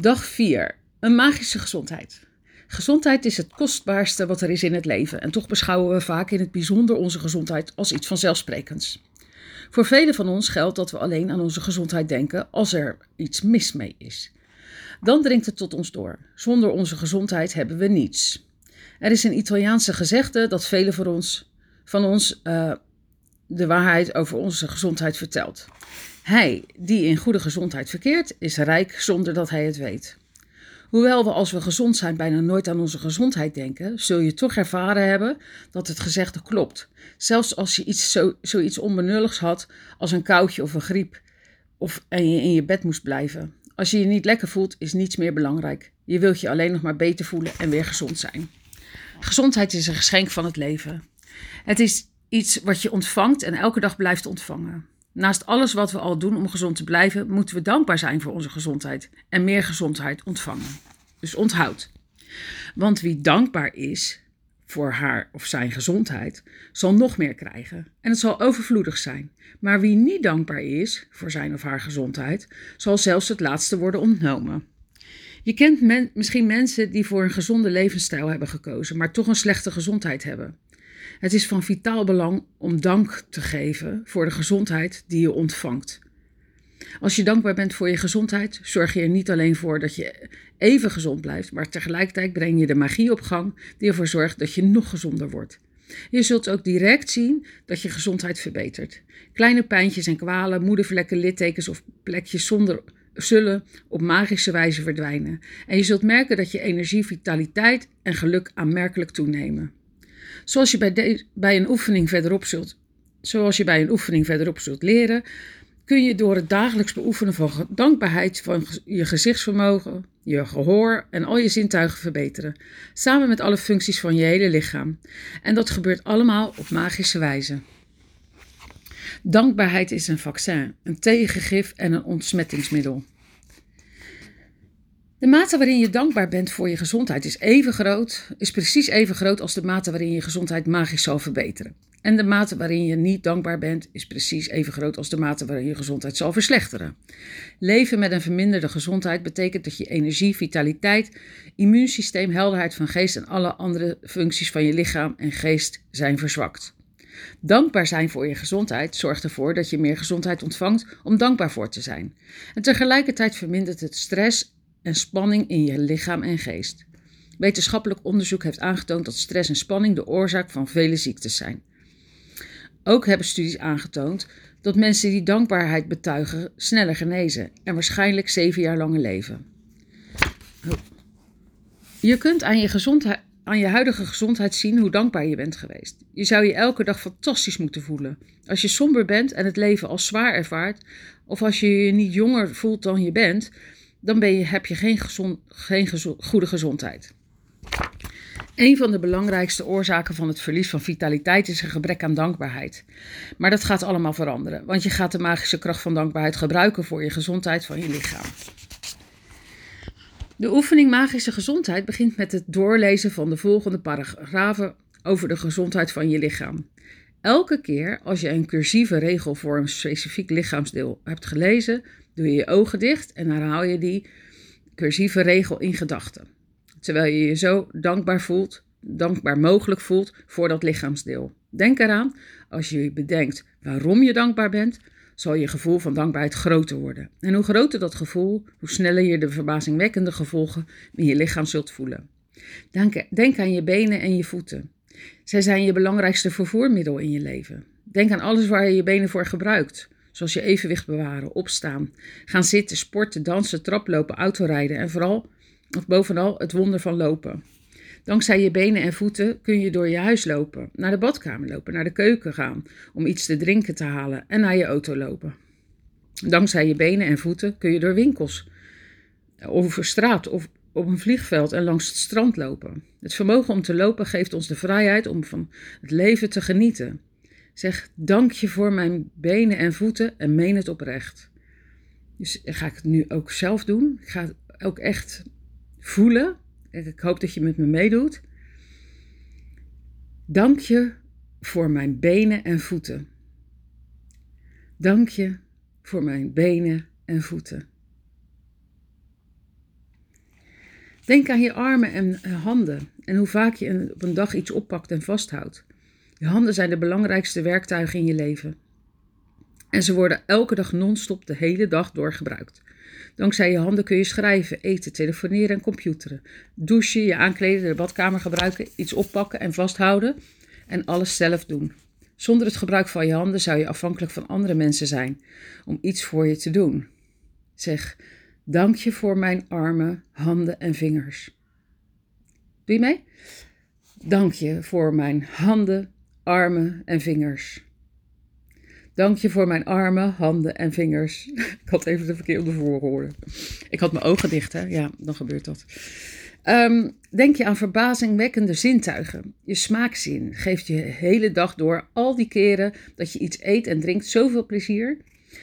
Dag 4. Een magische gezondheid. Gezondheid is het kostbaarste wat er is in het leven en toch beschouwen we vaak in het bijzonder onze gezondheid als iets vanzelfsprekends. Voor velen van ons geldt dat we alleen aan onze gezondheid denken als er iets mis mee is. Dan dringt het tot ons door. Zonder onze gezondheid hebben we niets. Er is een Italiaanse gezegde dat velen van ons, van ons uh, de waarheid over onze gezondheid vertelt. Hij die in goede gezondheid verkeert, is rijk zonder dat hij het weet. Hoewel we als we gezond zijn bijna nooit aan onze gezondheid denken, zul je toch ervaren hebben dat het gezegde klopt. Zelfs als je iets zo, zoiets onbenulligs had als een koudje of een griep, of en je in je bed moest blijven. Als je je niet lekker voelt, is niets meer belangrijk. Je wilt je alleen nog maar beter voelen en weer gezond zijn. Gezondheid is een geschenk van het leven. Het is iets wat je ontvangt en elke dag blijft ontvangen. Naast alles wat we al doen om gezond te blijven, moeten we dankbaar zijn voor onze gezondheid en meer gezondheid ontvangen. Dus onthoud. Want wie dankbaar is voor haar of zijn gezondheid, zal nog meer krijgen en het zal overvloedig zijn. Maar wie niet dankbaar is voor zijn of haar gezondheid, zal zelfs het laatste worden ontnomen. Je kent misschien mensen die voor een gezonde levensstijl hebben gekozen, maar toch een slechte gezondheid hebben. Het is van vitaal belang om dank te geven voor de gezondheid die je ontvangt. Als je dankbaar bent voor je gezondheid, zorg je er niet alleen voor dat je even gezond blijft, maar tegelijkertijd breng je de magie op gang die ervoor zorgt dat je nog gezonder wordt. Je zult ook direct zien dat je gezondheid verbetert. Kleine pijntjes en kwalen, moedervlekken, littekens of plekjes zonder zullen op magische wijze verdwijnen. En je zult merken dat je energie, vitaliteit en geluk aanmerkelijk toenemen. Zoals je bij, bij een oefening verderop zult, zoals je bij een oefening verderop zult leren, kun je door het dagelijks beoefenen van dankbaarheid van je gezichtsvermogen, je gehoor en al je zintuigen verbeteren, samen met alle functies van je hele lichaam. En dat gebeurt allemaal op magische wijze. Dankbaarheid is een vaccin, een tegengif en een ontsmettingsmiddel. De mate waarin je dankbaar bent voor je gezondheid is even groot, is precies even groot als de mate waarin je gezondheid magisch zal verbeteren. En de mate waarin je niet dankbaar bent is precies even groot als de mate waarin je gezondheid zal verslechteren. Leven met een verminderde gezondheid betekent dat je energie, vitaliteit, immuunsysteem, helderheid van geest en alle andere functies van je lichaam en geest zijn verzwakt. Dankbaar zijn voor je gezondheid zorgt ervoor dat je meer gezondheid ontvangt om dankbaar voor te zijn. En tegelijkertijd vermindert het stress en spanning in je lichaam en geest. Wetenschappelijk onderzoek heeft aangetoond dat stress en spanning de oorzaak van vele ziektes zijn. Ook hebben studies aangetoond dat mensen die dankbaarheid betuigen sneller genezen en waarschijnlijk zeven jaar langer leven. Je kunt aan je, gezondheid, aan je huidige gezondheid zien hoe dankbaar je bent geweest. Je zou je elke dag fantastisch moeten voelen. Als je somber bent en het leven als zwaar ervaart, of als je je niet jonger voelt dan je bent, dan ben je, heb je geen, geen goede gezondheid. Een van de belangrijkste oorzaken van het verlies van vitaliteit is een gebrek aan dankbaarheid. Maar dat gaat allemaal veranderen, want je gaat de magische kracht van dankbaarheid gebruiken voor je gezondheid van je lichaam. De oefening magische gezondheid begint met het doorlezen van de volgende paragrafen over de gezondheid van je lichaam. Elke keer als je een cursieve regel voor een specifiek lichaamsdeel hebt gelezen, doe je je ogen dicht en herhaal je die cursieve regel in gedachten. Terwijl je je zo dankbaar voelt, dankbaar mogelijk voelt voor dat lichaamsdeel. Denk eraan, als je bedenkt waarom je dankbaar bent, zal je gevoel van dankbaarheid groter worden. En hoe groter dat gevoel, hoe sneller je de verbazingwekkende gevolgen in je lichaam zult voelen. Denk, aan je benen en je voeten. Zij zijn je belangrijkste vervoermiddel in je leven. Denk aan alles waar je je benen voor gebruikt. Zoals je evenwicht bewaren, opstaan, gaan zitten, sporten, dansen, traplopen, autorijden en vooral, of bovenal, het wonder van lopen. Dankzij je benen en voeten kun je door je huis lopen, naar de badkamer lopen, naar de keuken gaan om iets te drinken te halen en naar je auto lopen. Dankzij je benen en voeten kun je door winkels, over straat of op een vliegveld en langs het strand lopen. Het vermogen om te lopen geeft ons de vrijheid om van het leven te genieten. Zeg dank je voor mijn benen en voeten en meen het oprecht. Dus ga ik het nu ook zelf doen. Ik ga het ook echt voelen. Ik hoop dat je met me meedoet. Dank je voor mijn benen en voeten. Dank je voor mijn benen en voeten. Denk aan je armen en handen en hoe vaak je op een dag iets oppakt en vasthoudt. Je handen zijn de belangrijkste werktuigen in je leven. En ze worden elke dag non-stop de hele dag door gebruikt. Dankzij je handen kun je schrijven, eten, telefoneren en computeren. Douchen, je aankleden, de badkamer gebruiken, iets oppakken en vasthouden en alles zelf doen. Zonder het gebruik van je handen zou je afhankelijk van andere mensen zijn om iets voor je te doen. Zeg, dank je voor mijn armen, handen en vingers. Doe je mee? Dank je voor mijn handen, armen en vingers. Dank je voor mijn armen, handen en vingers. Ik had even de verkeerde voorhoren. Ik had mijn ogen dicht, hè? Ja, dan gebeurt dat. Um, denk je aan verbazingwekkende zintuigen. Je smaakzin geeft je hele dag door, al die keren dat je iets eet en drinkt, zoveel plezier.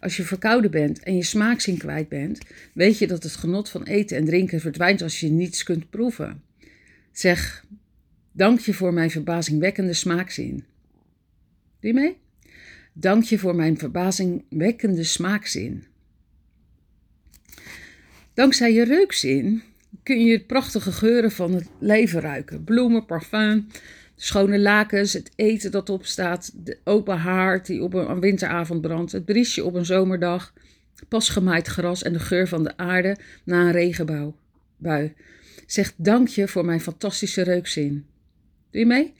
Als je verkouden bent en je smaakzin kwijt bent, weet je dat het genot van eten en drinken verdwijnt als je niets kunt proeven. Zeg, dank je voor mijn verbazingwekkende smaakzin. Doe mee? Dank je voor mijn verbazingwekkende smaakzin. Dankzij je reukzin kun je het prachtige geuren van het leven ruiken. Bloemen, parfum, schone lakens, het eten dat op staat, de open haard die op een winteravond brandt, het briesje op een zomerdag, pas gemaaid gras en de geur van de aarde na een regenbui. Zeg dank je voor mijn fantastische reukzin. Doe je mee?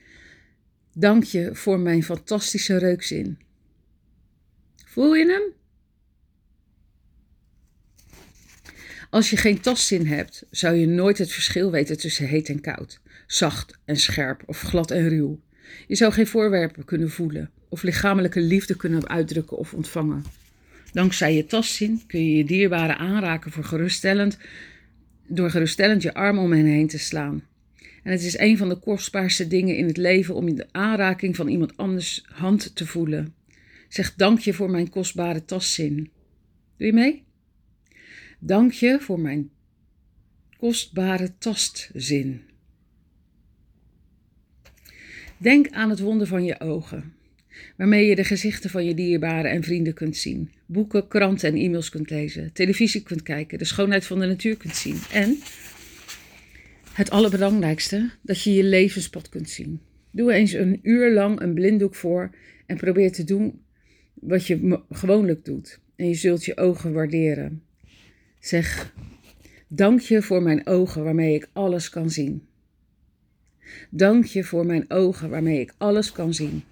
Dank je voor mijn fantastische reukzin. Voel je hem? Als je geen tastzin hebt, zou je nooit het verschil weten tussen heet en koud, zacht en scherp of glad en ruw. Je zou geen voorwerpen kunnen voelen of lichamelijke liefde kunnen uitdrukken of ontvangen. Dankzij je tastzin kun je je dierbaren aanraken voor geruststellend, door geruststellend je arm om hen heen te slaan. En het is een van de kostbaarste dingen in het leven om de aanraking van iemand anders hand te voelen. Zeg dank je voor mijn kostbare tastzin. Doe je mee? Dank je voor mijn kostbare tastzin. Denk aan het wonder van je ogen, waarmee je de gezichten van je dierbaren en vrienden kunt zien, boeken, kranten en e-mails kunt lezen, televisie kunt kijken, de schoonheid van de natuur kunt zien en het allerbelangrijkste, dat je je levenspad kunt zien. Doe eens een uur lang een blinddoek voor en probeer te doen wat je gewoonlijk doet. En je zult je ogen waarderen. Zeg, dank je voor mijn ogen waarmee ik alles kan zien. Dank je voor mijn ogen waarmee ik alles kan zien.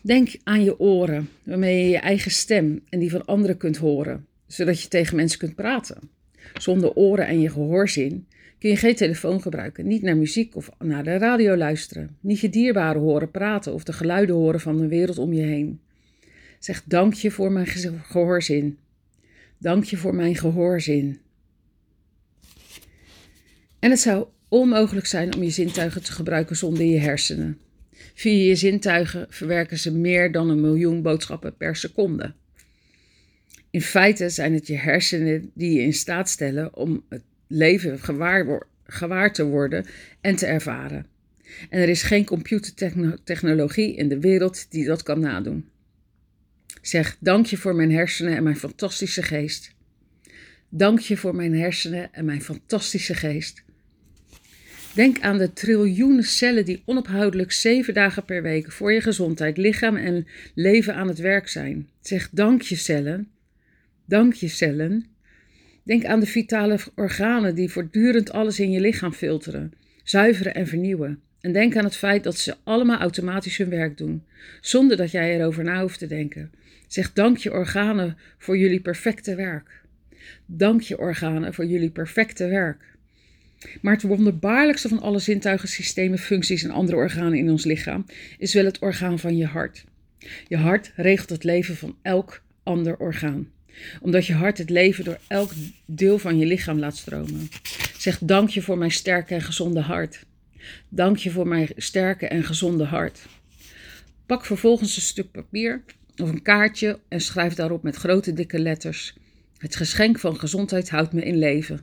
Denk aan je oren, waarmee je je eigen stem en die van anderen kunt horen, zodat je tegen mensen kunt praten. Zonder oren en je gehoorzin kun je geen telefoon gebruiken, niet naar muziek of naar de radio luisteren, niet je dierbaren horen praten of de geluiden horen van de wereld om je heen. Zeg dank je voor mijn gehoorzin. Dank je voor mijn gehoorzin. En het zou onmogelijk zijn om je zintuigen te gebruiken zonder je hersenen. Via je zintuigen verwerken ze meer dan een miljoen boodschappen per seconde. In feite zijn het je hersenen die je in staat stellen om het leven gewaar, te worden en te ervaren. En er is geen computertechnologie in de wereld die dat kan nadoen. Zeg dank je voor mijn hersenen en mijn fantastische geest. Dank je voor mijn hersenen en mijn fantastische geest. Denk aan de triljoenen cellen die onophoudelijk zeven dagen per week voor je gezondheid, lichaam en leven aan het werk zijn. Zeg dank je cellen. Dank je cellen. Denk aan de vitale organen die voortdurend alles in je lichaam filteren, zuiveren en vernieuwen. En denk aan het feit dat ze allemaal automatisch hun werk doen, zonder dat jij erover na hoeft te denken. Zeg dank je organen voor jullie perfecte werk. Dank je organen voor jullie perfecte werk. Maar het wonderbaarlijkste van alle zintuigen, systemen, functies en andere organen in ons lichaam is wel het orgaan van je hart. Je hart regelt het leven van elk ander orgaan omdat je hart het leven door elk deel van je lichaam laat stromen. Zeg dank je voor mijn sterke en gezonde hart. Dank je voor mijn sterke en gezonde hart. Pak vervolgens een stuk papier of een kaartje en schrijf daarop met grote dikke letters: Het geschenk van gezondheid houdt me in leven.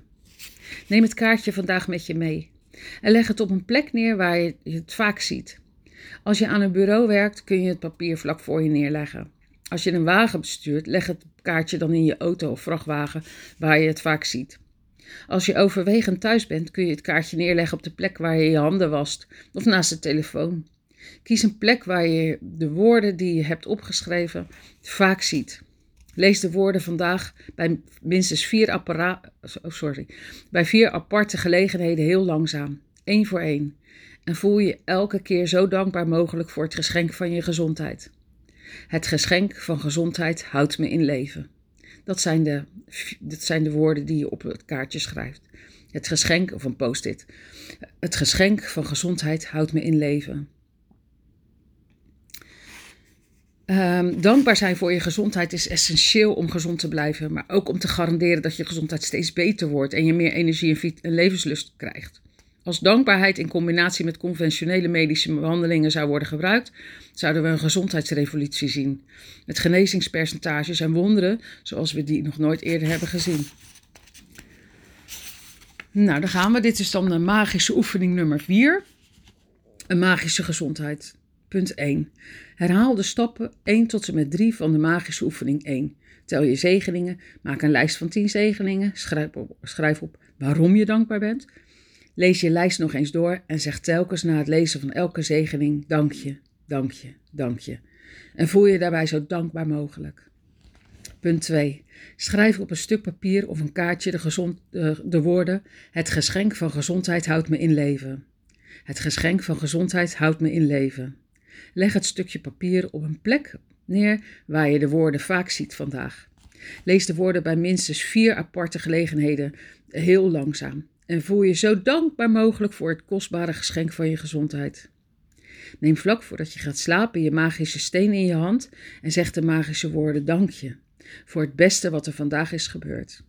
Neem het kaartje vandaag met je mee en leg het op een plek neer waar je het vaak ziet. Als je aan een bureau werkt, kun je het papier vlak voor je neerleggen. Als je een wagen bestuurt, leg het kaartje dan in je auto of vrachtwagen waar je het vaak ziet. Als je overwegend thuis bent, kun je het kaartje neerleggen op de plek waar je je handen wast of naast de telefoon. Kies een plek waar je de woorden die je hebt opgeschreven vaak ziet. Lees de woorden vandaag bij minstens vier, appara oh sorry, bij vier aparte gelegenheden heel langzaam, één voor één. En voel je elke keer zo dankbaar mogelijk voor het geschenk van je gezondheid. Het geschenk van gezondheid houdt me in leven. Dat zijn de, dat zijn de woorden die je op het kaartje schrijft. Het geschenk, of een post-it. Het geschenk van gezondheid houdt me in leven. Um, dankbaar zijn voor je gezondheid is essentieel om gezond te blijven, maar ook om te garanderen dat je gezondheid steeds beter wordt en je meer energie en, en levenslust krijgt. Als dankbaarheid in combinatie met conventionele medische behandelingen zou worden gebruikt, zouden we een gezondheidsrevolutie zien. Met genezingspercentages en wonderen zoals we die nog nooit eerder hebben gezien. Nou, daar gaan we. Dit is dan de magische oefening nummer 4. Een magische gezondheid. Punt 1. Herhaal de stappen 1 tot en met 3 van de magische oefening 1. Tel je zegeningen, maak een lijst van 10 zegeningen, schrijf op waarom je dankbaar bent. Lees je lijst nog eens door en zeg telkens na het lezen van elke zegening dank je, dank je, dank je. En voel je daarbij zo dankbaar mogelijk. Punt 2. Schrijf op een stuk papier of een kaartje de, gezond, de, de woorden: Het geschenk van gezondheid houdt me in leven. Het geschenk van gezondheid houdt me in leven. Leg het stukje papier op een plek neer waar je de woorden vaak ziet vandaag. Lees de woorden bij minstens vier aparte gelegenheden heel langzaam en voel je zo dankbaar mogelijk voor het kostbare geschenk van je gezondheid. Neem vlak voordat je gaat slapen je magische steen in je hand en zeg de magische woorden dank je voor het beste wat er vandaag is gebeurd.